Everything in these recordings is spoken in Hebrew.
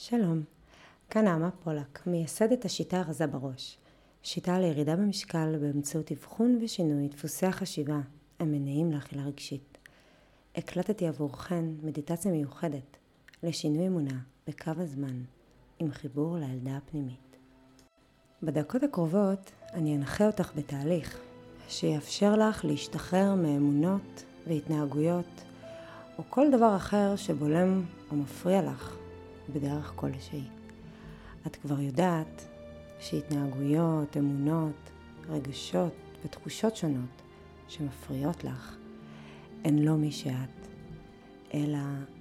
שלום, כאן נעמה פולק, מייסדת השיטה הרזה בראש. שיטה לירידה במשקל באמצעות אבחון ושינוי דפוסי החשיבה המניעים לאכילה רגשית. הקלטתי עבורכן מדיטציה מיוחדת לשינוי אמונה בקו הזמן עם חיבור לילדה הפנימית. בדקות הקרובות אני אנחה אותך בתהליך שיאפשר לך להשתחרר מאמונות והתנהגויות או כל דבר אחר שבולם או מפריע לך בדרך כלשהי. את כבר יודעת שהתנהגויות, אמונות, רגשות ותחושות שונות שמפריעות לך הן לא מי שאת, אלא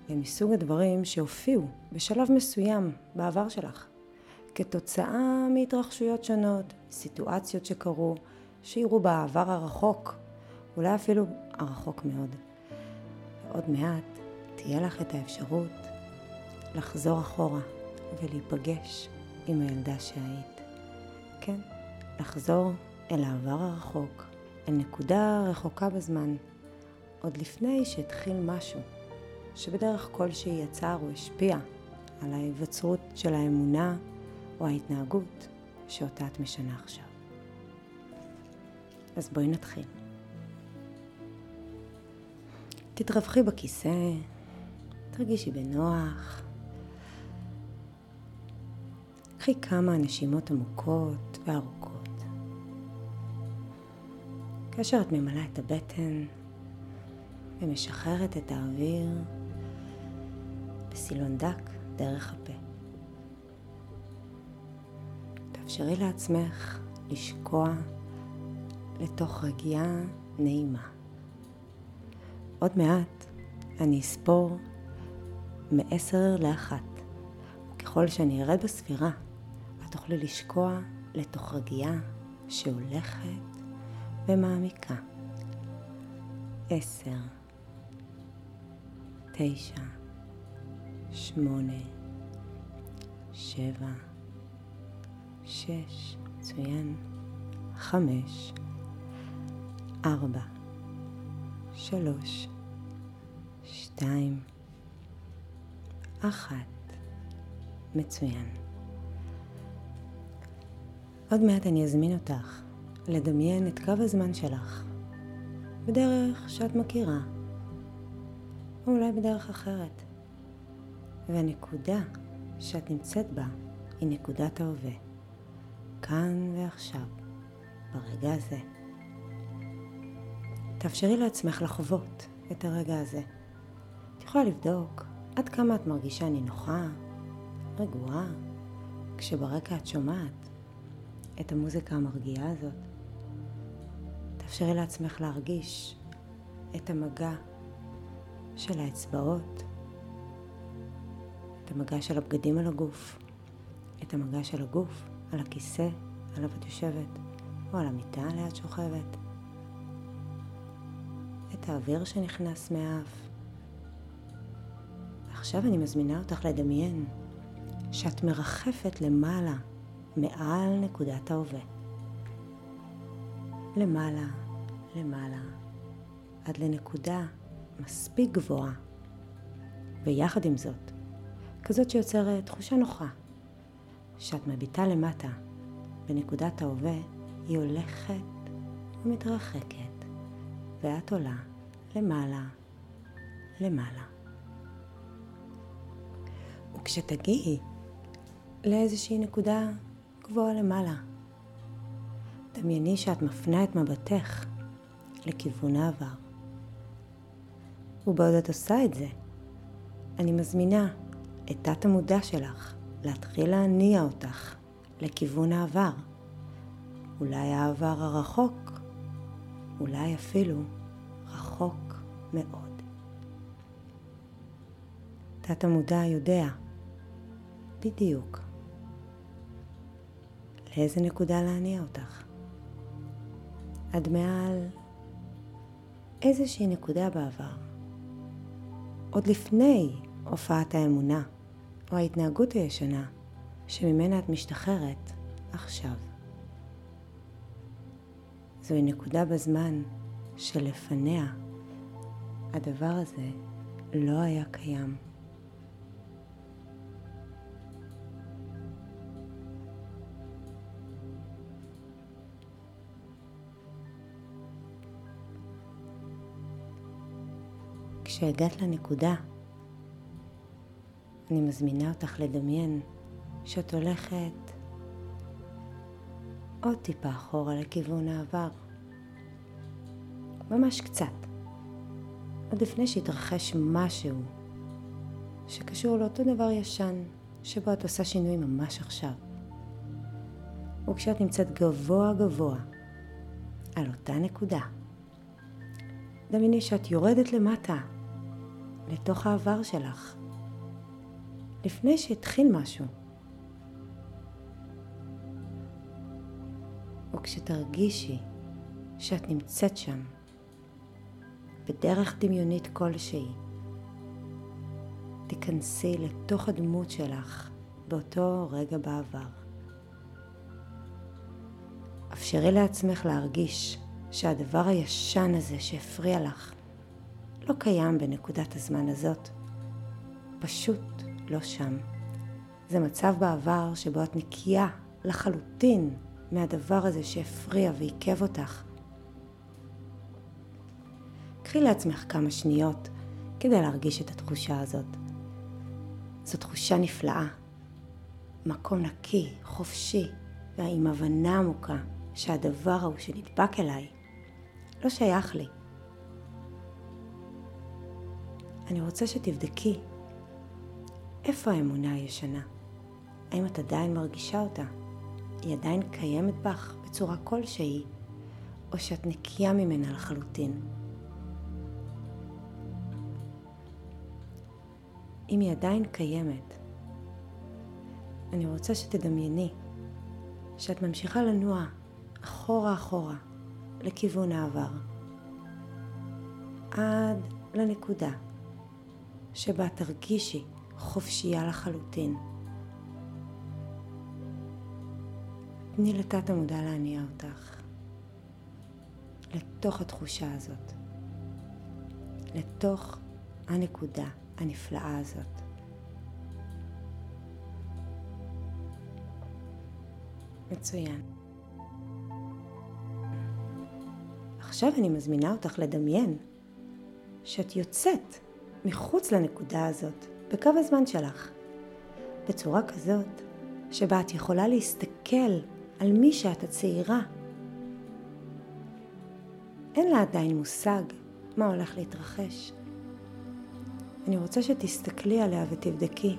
הם מסוג הדברים שהופיעו בשלב מסוים בעבר שלך, כתוצאה מהתרחשויות שונות, סיטואציות שקרו, שאירעו בעבר הרחוק, אולי אפילו הרחוק מאוד. ועוד מעט תהיה לך את האפשרות לחזור אחורה ולהיפגש עם הילדה שהיית. כן, לחזור אל העבר הרחוק, אל נקודה רחוקה בזמן, עוד לפני שהתחיל משהו שבדרך כלשהי יצר או השפיע על ההיווצרות של האמונה או ההתנהגות שאותה את משנה עכשיו. אז בואי נתחיל. תתרווחי בכיסא, תרגישי בנוח. קחי כמה נשימות עמוקות וארוכות. כאשר את ממלאה את הבטן ומשחררת את האוויר בסילון דק דרך הפה. תאפשרי לעצמך לשקוע לתוך רגיעה נעימה. עוד מעט אני אספור מעשר לאחת. וככל שאני ארד בספירה, את תוכלי לשקוע לתוך רגיעה שהולכת ומעמיקה. עשר, תשע, שמונה, שבע, שש, מצוין, חמש, ארבע, שלוש, שתיים, אחת. מצוין. עוד מעט אני אזמין אותך לדמיין את קו הזמן שלך בדרך שאת מכירה, או אולי בדרך אחרת. והנקודה שאת נמצאת בה היא נקודת ההווה, כאן ועכשיו, ברגע הזה. תאפשרי לעצמך לחוות את הרגע הזה. את יכולה לבדוק עד כמה את מרגישה נינוחה, רגועה, כשברקע את שומעת את המוזיקה המרגיעה הזאת. תאפשרי לעצמך להרגיש את המגע של האצבעות, את המגע של הבגדים על הגוף, את המגע של הגוף על הכיסא עליו את יושבת, או על המיטה עליה את שוכבת. את האוויר שנכנס מהאף. עכשיו אני מזמינה אותך לדמיין שאת מרחפת למעלה, מעל נקודת ההווה. למעלה, למעלה, עד לנקודה מספיק גבוהה. ויחד עם זאת, כזאת שיוצרת תחושה נוחה, שאת מביטה למטה, בנקודת ההווה, היא הולכת ומתרחקת. ואת עולה למעלה, למעלה. וכשתגיעי לאיזושהי נקודה גבוהה למעלה, דמייני שאת מפנה את מבטך לכיוון העבר. ובעוד את עושה את זה, אני מזמינה את תת המודע שלך להתחיל להניע אותך לכיוון העבר. אולי העבר הרחוק אולי אפילו רחוק מאוד. תת המודע יודע בדיוק לאיזה נקודה להניע אותך. עד מעל איזושהי נקודה בעבר. עוד לפני הופעת האמונה או ההתנהגות הישנה שממנה את משתחררת עכשיו. זוהי נקודה בזמן שלפניה הדבר הזה לא היה קיים. כשהגעת לנקודה, אני מזמינה אותך לדמיין שאת הולכת עוד טיפה אחורה לכיוון העבר. ממש קצת. עוד לפני שהתרחש משהו שקשור לאותו דבר ישן, שבו את עושה שינוי ממש עכשיו. וכשאת נמצאת גבוה גבוה על אותה נקודה, דמייני שאת יורדת למטה, לתוך העבר שלך, לפני שהתחיל משהו. וכשתרגישי שאת נמצאת שם, בדרך דמיונית כלשהי, תיכנסי לתוך הדמות שלך באותו רגע בעבר. אפשרי לעצמך להרגיש שהדבר הישן הזה שהפריע לך לא קיים בנקודת הזמן הזאת, פשוט לא שם. זה מצב בעבר שבו את נקייה לחלוטין מהדבר הזה שהפריע ועיכב אותך. קחי לעצמך כמה שניות כדי להרגיש את התחושה הזאת. זו תחושה נפלאה. מקום נקי, חופשי, ועם הבנה עמוקה שהדבר ההוא שנדבק אליי לא שייך לי. אני רוצה שתבדקי איפה האמונה הישנה. האם את עדיין מרגישה אותה? היא עדיין קיימת בך בצורה כלשהי, או שאת נקייה ממנה לחלוטין? אם היא עדיין קיימת, אני רוצה שתדמייני שאת ממשיכה לנוע אחורה אחורה לכיוון העבר, עד לנקודה שבה תרגישי חופשייה לחלוטין. תני לתת המודע להניע אותך לתוך התחושה הזאת, לתוך הנקודה הנפלאה הזאת. מצוין. עכשיו אני מזמינה אותך לדמיין שאת יוצאת מחוץ לנקודה הזאת בקו הזמן שלך, בצורה כזאת שבה את יכולה להסתכל על מי שאת הצעירה. אין לה עדיין מושג מה הולך להתרחש. אני רוצה שתסתכלי עליה ותבדקי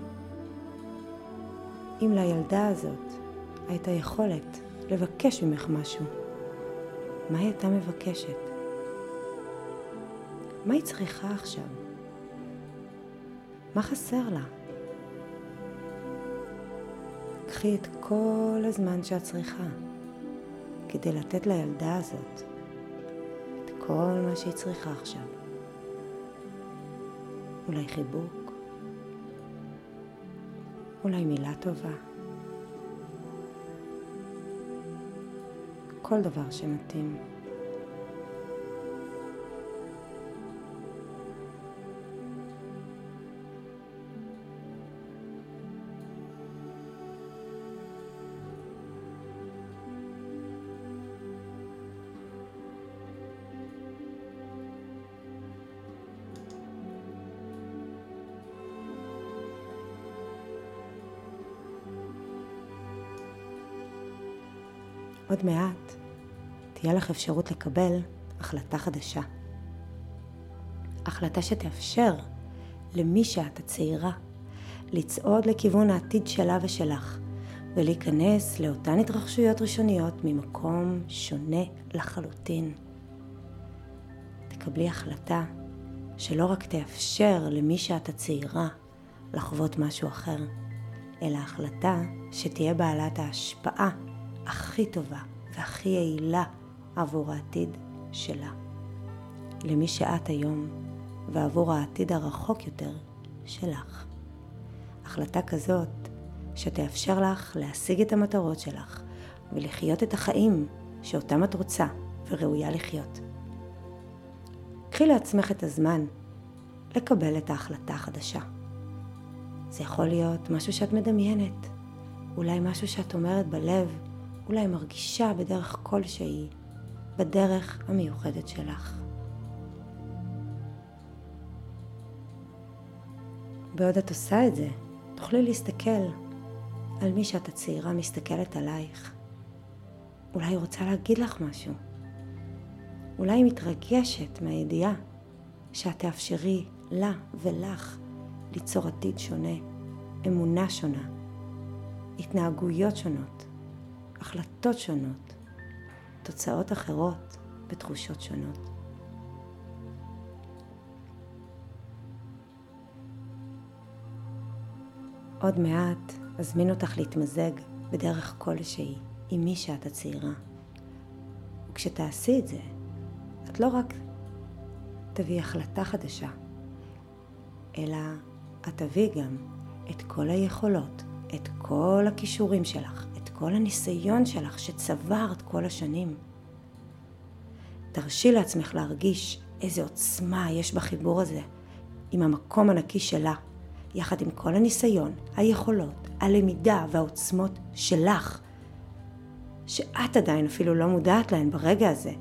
אם לילדה הזאת הייתה יכולת לבקש ממך משהו. מה היא הייתה מבקשת? מה היא צריכה עכשיו? מה חסר לה? קחי את כל הזמן שאת צריכה כדי לתת לילדה הזאת את כל מה שהיא צריכה עכשיו. אולי חיבוק, אולי מילה טובה, כל דבר שמתאים. עוד מעט תהיה לך אפשרות לקבל החלטה חדשה. החלטה שתאפשר למי שאת הצעירה לצעוד לכיוון העתיד שלה ושלך ולהיכנס לאותן התרחשויות ראשוניות ממקום שונה לחלוטין. תקבלי החלטה שלא רק תאפשר למי שאת הצעירה לחוות משהו אחר, אלא החלטה שתהיה בעלת ההשפעה הכי טובה והכי יעילה עבור העתיד שלה. למי שאת היום ועבור העתיד הרחוק יותר שלך. החלטה כזאת שתאפשר לך להשיג את המטרות שלך ולחיות את החיים שאותם את רוצה וראויה לחיות. קחי לעצמך את הזמן לקבל את ההחלטה החדשה. זה יכול להיות משהו שאת מדמיינת, אולי משהו שאת אומרת בלב, אולי מרגישה בדרך כלשהי, בדרך המיוחדת שלך. בעוד את עושה את זה, תוכלי להסתכל על מי שאת הצעירה מסתכלת עלייך. אולי היא רוצה להגיד לך משהו. אולי היא מתרגשת מהידיעה שאת תאפשרי לה ולך ליצור עתיד שונה, אמונה שונה, התנהגויות שונות, החלטות שונות, תוצאות אחרות ותחושות שונות. עוד מעט אזמין אותך להתמזג בדרך כלשהי עם מי שאת הצעירה. וכשתעשי את זה, את לא רק תביאי החלטה חדשה, אלא את תביאי גם את כל היכולות, את כל הכישורים שלך, כל הניסיון שלך שצברת כל השנים. תרשי לעצמך להרגיש איזה עוצמה יש בחיבור הזה עם המקום הנקי שלה, יחד עם כל הניסיון, היכולות, הלמידה והעוצמות שלך, שאת עדיין אפילו לא מודעת להן ברגע הזה.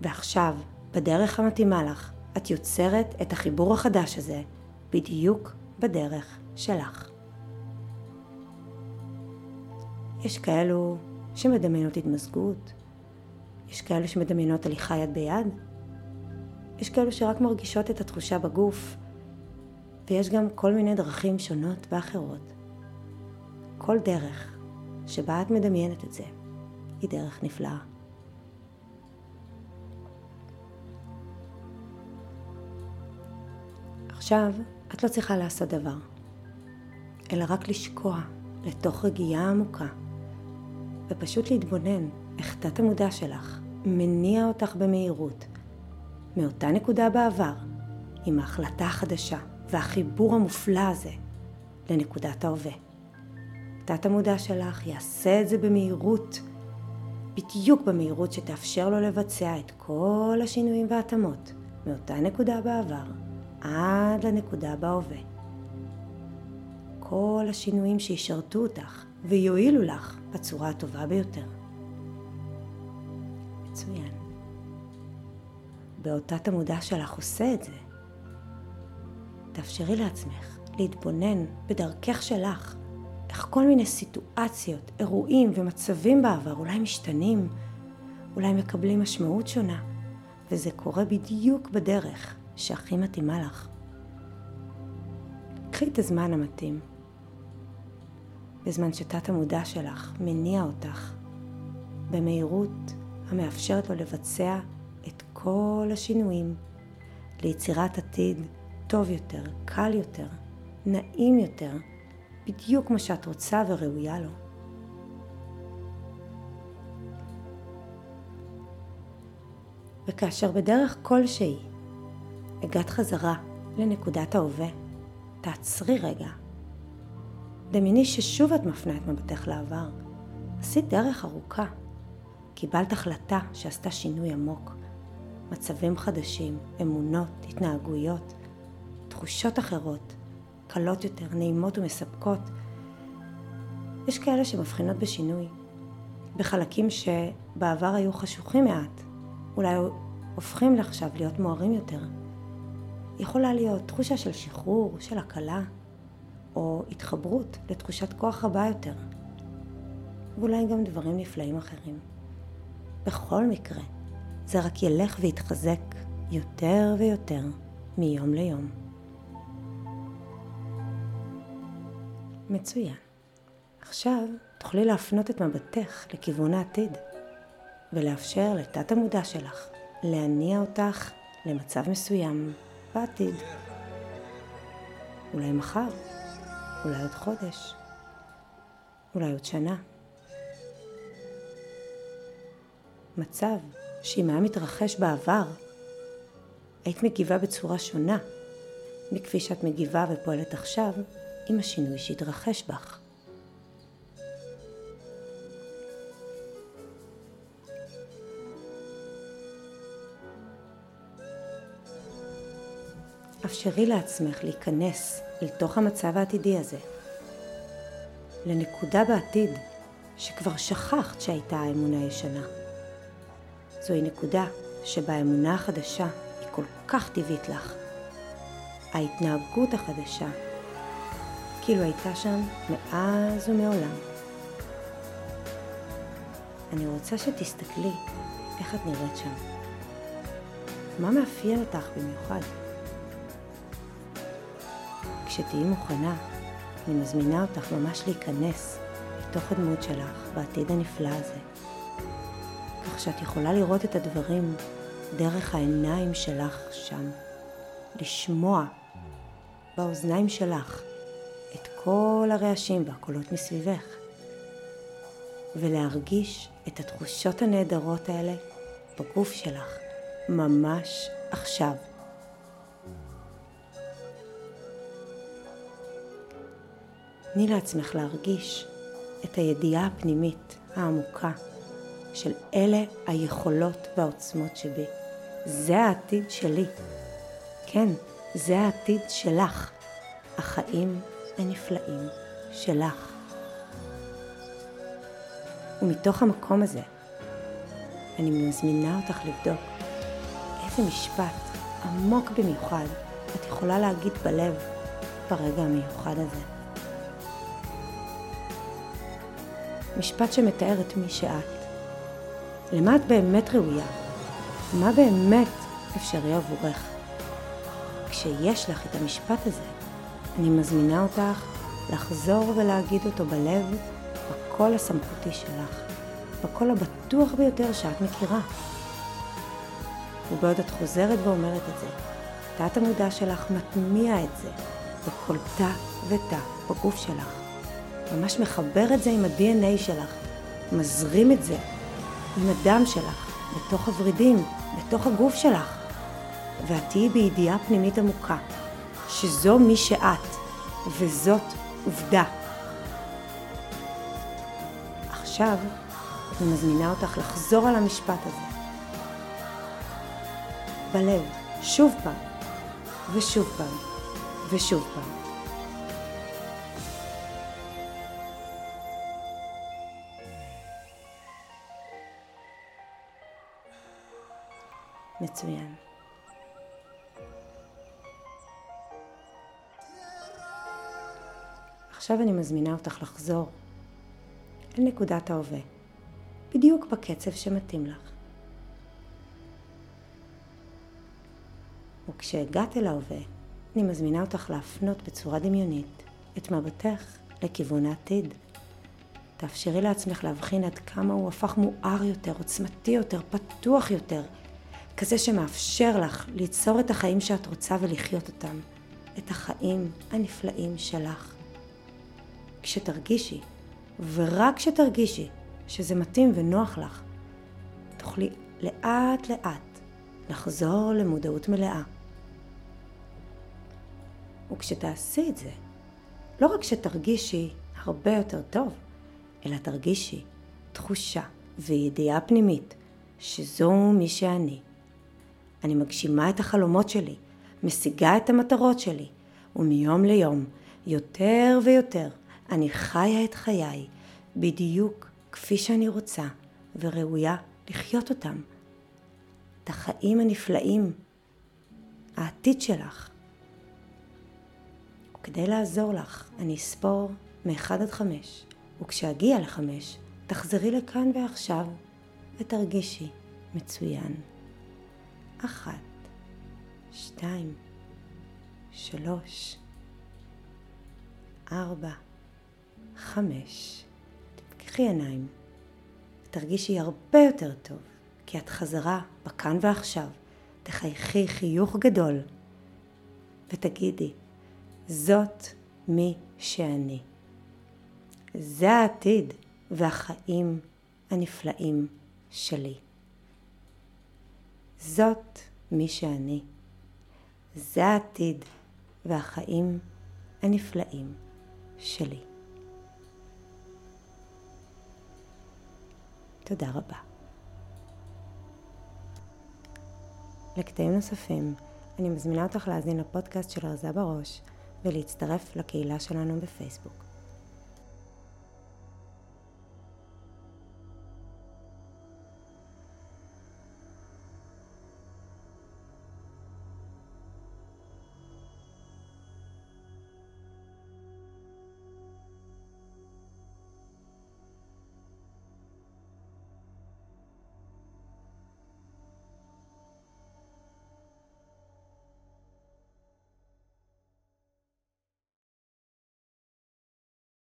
ועכשיו, בדרך המתאימה לך, את יוצרת את החיבור החדש הזה בדיוק בדרך שלך. יש כאלו שמדמיינות התמזגות, יש כאלו שמדמיינות הליכה יד ביד, יש כאלו שרק מרגישות את התחושה בגוף, ויש גם כל מיני דרכים שונות ואחרות. כל דרך שבה את מדמיינת את זה היא דרך נפלאה. עכשיו את לא צריכה לעשות דבר, אלא רק לשקוע לתוך רגיעה עמוקה, ופשוט להתבונן איך תת המודע שלך מניע אותך במהירות מאותה נקודה בעבר, עם ההחלטה החדשה והחיבור המופלא הזה לנקודת ההווה. תת המודע שלך יעשה את זה במהירות, בדיוק במהירות שתאפשר לו לבצע את כל השינויים וההתאמות מאותה נקודה בעבר עד לנקודה בהווה. כל השינויים שישרתו אותך ויועילו לך בצורה הטובה ביותר. מצוין. בעוד תת המודע שלך עושה את זה, תאפשרי לעצמך להתבונן בדרכך שלך, איך כל מיני סיטואציות, אירועים ומצבים בעבר אולי משתנים, אולי מקבלים משמעות שונה, וזה קורה בדיוק בדרך שהכי מתאימה לך. קחי את הזמן המתאים, בזמן שתת המודע שלך מניע אותך במהירות המאפשרת לו לבצע את כל השינויים ליצירת עתיד טוב יותר, קל יותר, נעים יותר, בדיוק כמו שאת רוצה וראויה לו. וכאשר בדרך כלשהי הגעת חזרה לנקודת ההווה, תעצרי רגע. דמייני ששוב את מפנה את מבטך לעבר. עשית דרך ארוכה. קיבלת החלטה שעשתה שינוי עמוק. מצבים חדשים, אמונות, התנהגויות, תחושות אחרות, קלות יותר, נעימות ומספקות. יש כאלה שמבחינות בשינוי, בחלקים שבעבר היו חשוכים מעט, אולי הופכים לעכשיו להיות מוארים יותר. יכולה להיות תחושה של שחרור, של הקלה, או התחברות לתחושת כוח רבה יותר, ואולי גם דברים נפלאים אחרים. בכל מקרה, זה רק ילך ויתחזק יותר ויותר מיום ליום. מצוין. עכשיו תוכלי להפנות את מבטך לכיוון העתיד, ולאפשר לתת המודע שלך להניע אותך למצב מסוים בעתיד. אולי מחר, אולי עוד חודש, אולי עוד שנה. מצב שאם היה מתרחש בעבר, היית מגיבה בצורה שונה מכפי שאת מגיבה ופועלת עכשיו עם השינוי שהתרחש בך. אפשרי לעצמך להיכנס אל תוך המצב העתידי הזה, לנקודה בעתיד שכבר שכחת שהייתה האמונה הישנה. זוהי נקודה שבה האמונה החדשה היא כל כך טבעית לך. ההתנהגות החדשה, כאילו הייתה שם מאז ומעולם. אני רוצה שתסתכלי איך את נראית שם. מה מאפיין אותך במיוחד? כשתהיי מוכנה, אני מזמינה אותך ממש להיכנס לתוך הדמות שלך בעתיד הנפלא הזה. כך שאת יכולה לראות את הדברים דרך העיניים שלך שם. לשמוע באוזניים שלך את כל הרעשים והקולות מסביבך. ולהרגיש את התחושות הנהדרות האלה בגוף שלך, ממש עכשיו. תני לעצמך להרגיש את הידיעה הפנימית העמוקה של אלה היכולות והעוצמות שבי. זה העתיד שלי. כן, זה העתיד שלך. החיים הנפלאים שלך. ומתוך המקום הזה, אני מזמינה אותך לבדוק איזה משפט עמוק במיוחד את יכולה להגיד בלב ברגע המיוחד הזה. משפט שמתאר את מי שאת. למה את באמת ראויה? מה באמת אפשרי עבורך? כשיש לך את המשפט הזה, אני מזמינה אותך לחזור ולהגיד אותו בלב בקול הסמכותי שלך, בקול הבטוח ביותר שאת מכירה. ובעוד את חוזרת ואומרת את זה, תת המודע שלך מטמיע את זה בכל תא ותא בגוף שלך. ממש מחבר את זה עם ה-DNA שלך, מזרים את זה עם הדם שלך, בתוך הוורידים, בתוך הגוף שלך. ואת תהיי בידיעה פנימית עמוקה, שזו מי שאת, וזאת עובדה. עכשיו אני מזמינה אותך לחזור על המשפט הזה. בלב, שוב פעם, ושוב פעם, ושוב פעם. מצוין. עכשיו אני מזמינה אותך לחזור אל נקודת ההווה, בדיוק בקצב שמתאים לך. וכשהגעת אל ההווה, אני מזמינה אותך להפנות בצורה דמיונית את מבטך לכיוון העתיד. תאפשרי לעצמך להבחין עד כמה הוא הפך מואר יותר, עוצמתי יותר, פתוח יותר, כזה שמאפשר לך ליצור את החיים שאת רוצה ולחיות אותם, את החיים הנפלאים שלך. כשתרגישי, ורק כשתרגישי שזה מתאים ונוח לך, תוכלי לאט לאט לחזור למודעות מלאה. וכשתעשי את זה, לא רק שתרגישי הרבה יותר טוב, אלא תרגישי תחושה וידיעה פנימית שזו מי שאני. אני מגשימה את החלומות שלי, משיגה את המטרות שלי, ומיום ליום, יותר ויותר, אני חיה את חיי בדיוק כפי שאני רוצה וראויה לחיות אותם. את החיים הנפלאים, העתיד שלך. וכדי לעזור לך, אני אספור מ-1 עד 5, וכשאגיע ל-5, תחזרי לכאן ועכשיו ותרגישי מצוין. אחת, שתיים, שלוש, ארבע, חמש. תפקחי עיניים ותרגישי הרבה יותר טוב, כי את חזרה בכאן ועכשיו. תחייכי חיוך גדול ותגידי, זאת מי שאני. זה העתיד והחיים הנפלאים שלי. זאת מי שאני. זה העתיד והחיים הנפלאים שלי. תודה רבה. לקטעים נוספים, אני מזמינה אותך להאזין לפודקאסט של ארזה בראש ולהצטרף לקהילה שלנו בפייסבוק.